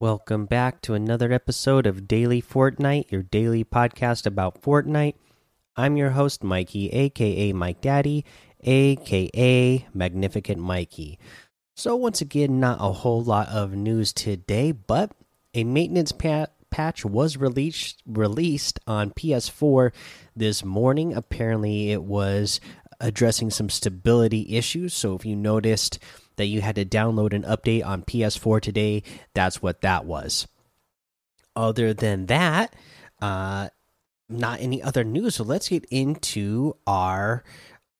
Welcome back to another episode of Daily Fortnite, your daily podcast about Fortnite. I'm your host, Mikey, aka Mike Daddy, aka Magnificent Mikey. So, once again, not a whole lot of news today, but a maintenance pa patch was released released on PS4 this morning. Apparently, it was addressing some stability issues. So, if you noticed, that you had to download an update on PS4 today. That's what that was. Other than that, uh, not any other news. So let's get into our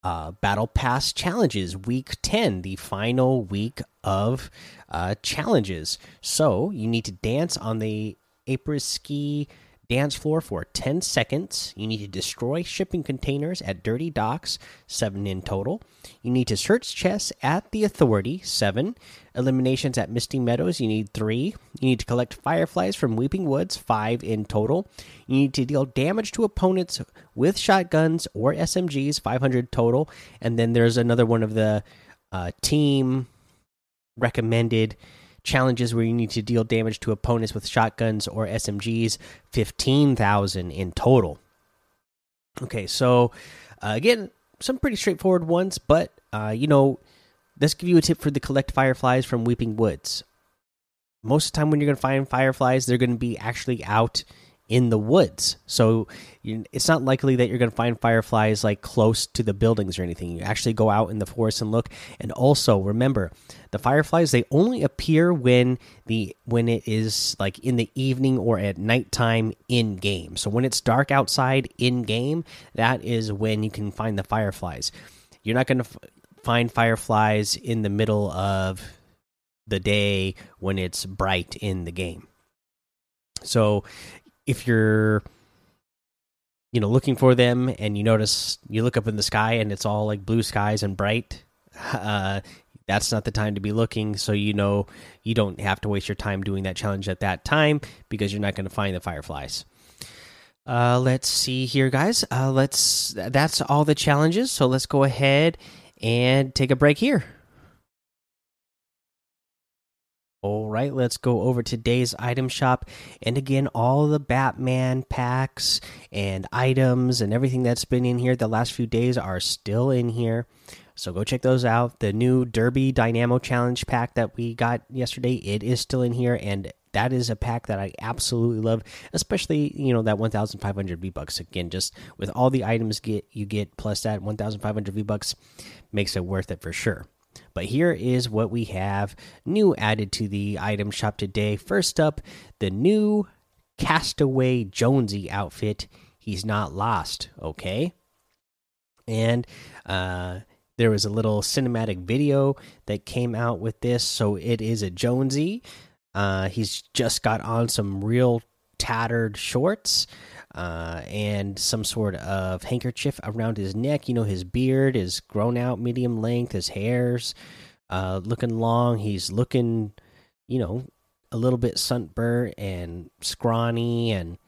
uh, Battle Pass challenges, week 10, the final week of uh, challenges. So you need to dance on the Apres Ski dance floor for 10 seconds. You need to destroy shipping containers at Dirty Docks, 7 in total. You need to search chests at the Authority, 7. Eliminations at Misty Meadows, you need 3. You need to collect fireflies from Weeping Woods, 5 in total. You need to deal damage to opponents with shotguns or SMGs, 500 total. And then there's another one of the uh, team recommended challenges where you need to deal damage to opponents with shotguns or SMGs, 15,000 in total. Okay, so uh, again, some pretty straightforward ones, but uh, you know, let's give you a tip for the collect fireflies from Weeping Woods. Most of the time, when you're going to find fireflies, they're going to be actually out in the woods. So you, it's not likely that you're going to find fireflies like close to the buildings or anything. You actually go out in the forest and look. And also remember, the fireflies they only appear when the when it is like in the evening or at nighttime in game. So when it's dark outside in game, that is when you can find the fireflies. You're not going to find fireflies in the middle of the day when it's bright in the game. So if you're you know looking for them and you notice you look up in the sky and it's all like blue skies and bright uh, that's not the time to be looking. So you know you don't have to waste your time doing that challenge at that time because you're not going to find the fireflies. Uh, let's see here guys. Uh, let's that's all the challenges. So let's go ahead and take a break here all right, let's go over today's item shop. And again, all the Batman packs and items and everything that's been in here the last few days are still in here. So go check those out. The new Derby Dynamo Challenge pack that we got yesterday, it is still in here and that is a pack that I absolutely love, especially you know that 1,500 V bucks. Again, just with all the items get you get plus that 1,500 V bucks makes it worth it for sure. But here is what we have new added to the item shop today. First up, the new Castaway Jonesy outfit. He's not lost, okay? And uh, there was a little cinematic video that came out with this. So it is a Jonesy. Uh, he's just got on some real tattered shorts uh, and some sort of handkerchief around his neck. You know, his beard is grown out medium length, his hair's uh, looking long. He's looking, you know, a little bit sunburnt and scrawny and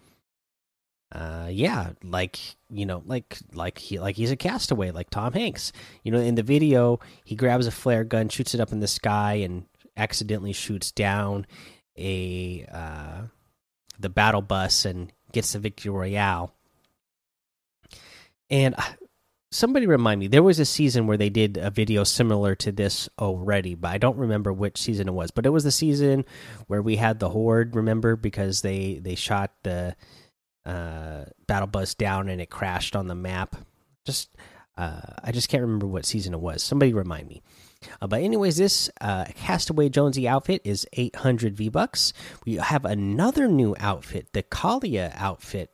uh yeah like you know like like he like he's a castaway like tom hanks you know in the video he grabs a flare gun shoots it up in the sky and accidentally shoots down a uh the battle bus and gets the victory royale. And uh, somebody remind me, there was a season where they did a video similar to this already, but I don't remember which season it was. But it was the season where we had the horde. Remember because they they shot the uh, battle bus down and it crashed on the map. Just uh, I just can't remember what season it was. Somebody remind me. Uh, but anyways, this uh, Castaway Jonesy outfit is 800 V bucks. We have another new outfit, the Kalia outfit.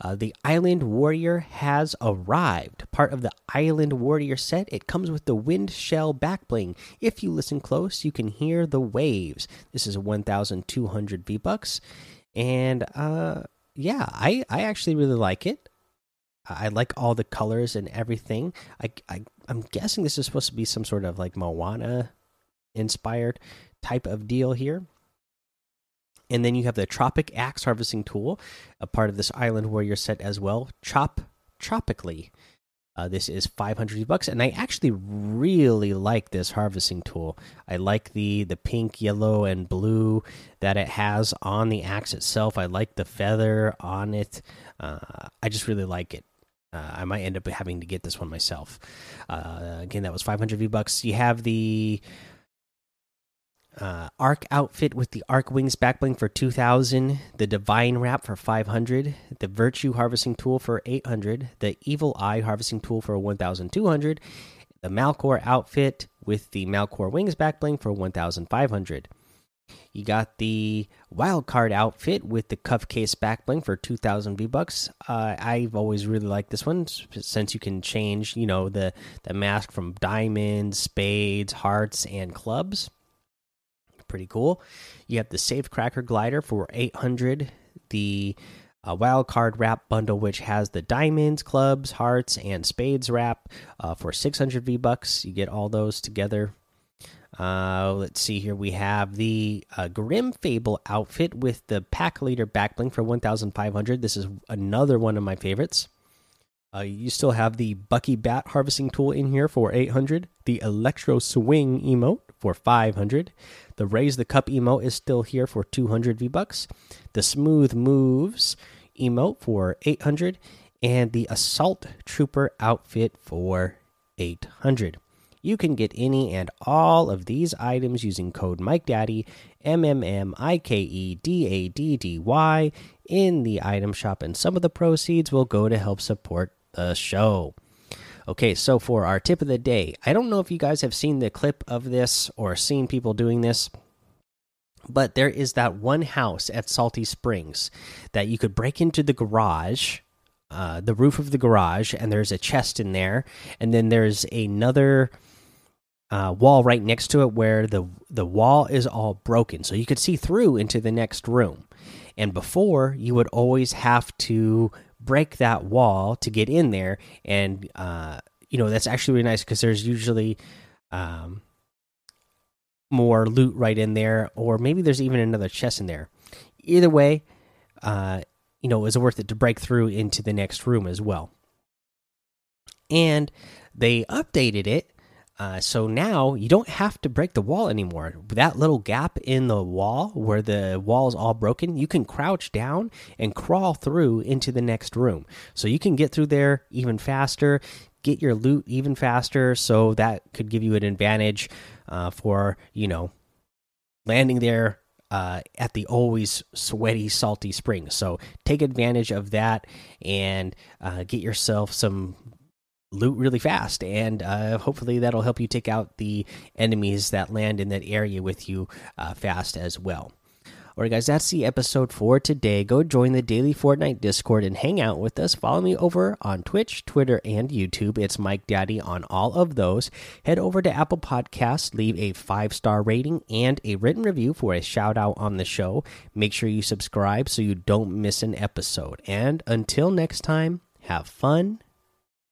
Uh, the Island Warrior has arrived. Part of the Island Warrior set, it comes with the Wind Shell backbling. If you listen close, you can hear the waves. This is 1,200 V bucks, and uh, yeah, I I actually really like it. I like all the colors and everything. I, I I'm guessing this is supposed to be some sort of like Moana inspired type of deal here. And then you have the Tropic Axe Harvesting Tool, a part of this Island Warrior set as well. Chop tropically. Uh, this is 500 bucks, and I actually really like this harvesting tool. I like the the pink, yellow, and blue that it has on the axe itself. I like the feather on it. Uh, I just really like it. Uh, I might end up having to get this one myself. Uh, again, that was 500 V bucks. You have the uh, Arc outfit with the Arc Wings backbling for 2000, the Divine Wrap for 500, the Virtue Harvesting Tool for 800, the Evil Eye Harvesting Tool for 1200, the Malcore outfit with the Malcore Wings backbling for 1500. You got the wild card outfit with the cuff case backbling for 2000 V bucks. Uh, I've always really liked this one since you can change, you know, the the mask from diamonds, spades, hearts, and clubs pretty cool. You have the Safe Cracker glider for 800, the uh, wild card wrap bundle, which has the diamonds, clubs, hearts, and spades wrap uh, for 600 V bucks. You get all those together. Uh, let's see here. We have the uh, Grim Fable outfit with the pack leader backbling for 1,500. This is another one of my favorites. Uh, you still have the Bucky Bat harvesting tool in here for 800. The Electro Swing emote for 500. The Raise the Cup emote is still here for 200 V bucks. The Smooth Moves emote for 800 and the Assault Trooper outfit for 800. You can get any and all of these items using code MikeDaddy, M M M I K E D A D D Y, in the item shop, and some of the proceeds will go to help support the show. Okay, so for our tip of the day, I don't know if you guys have seen the clip of this or seen people doing this, but there is that one house at Salty Springs that you could break into the garage, uh, the roof of the garage, and there's a chest in there, and then there's another. Uh, wall right next to it where the the wall is all broken. So you could see through into the next room. And before you would always have to break that wall to get in there. And uh, you know that's actually really nice because there's usually um, more loot right in there or maybe there's even another chest in there. Either way uh, you know it's worth it to break through into the next room as well. And they updated it uh, so now you don't have to break the wall anymore. That little gap in the wall where the wall is all broken, you can crouch down and crawl through into the next room. So you can get through there even faster, get your loot even faster. So that could give you an advantage uh, for, you know, landing there uh, at the always sweaty, salty springs. So take advantage of that and uh, get yourself some loot really fast and uh, hopefully that'll help you take out the enemies that land in that area with you uh, fast as well Alright, guys, that's the episode for today. Go join the daily Fortnite Discord and hang out with us. Follow me over on Twitch, Twitter, and YouTube. It's Mike Daddy on all of those. Head over to Apple Podcasts, leave a five star rating and a written review for a shout out on the show. Make sure you subscribe so you don't miss an episode. And until next time, have fun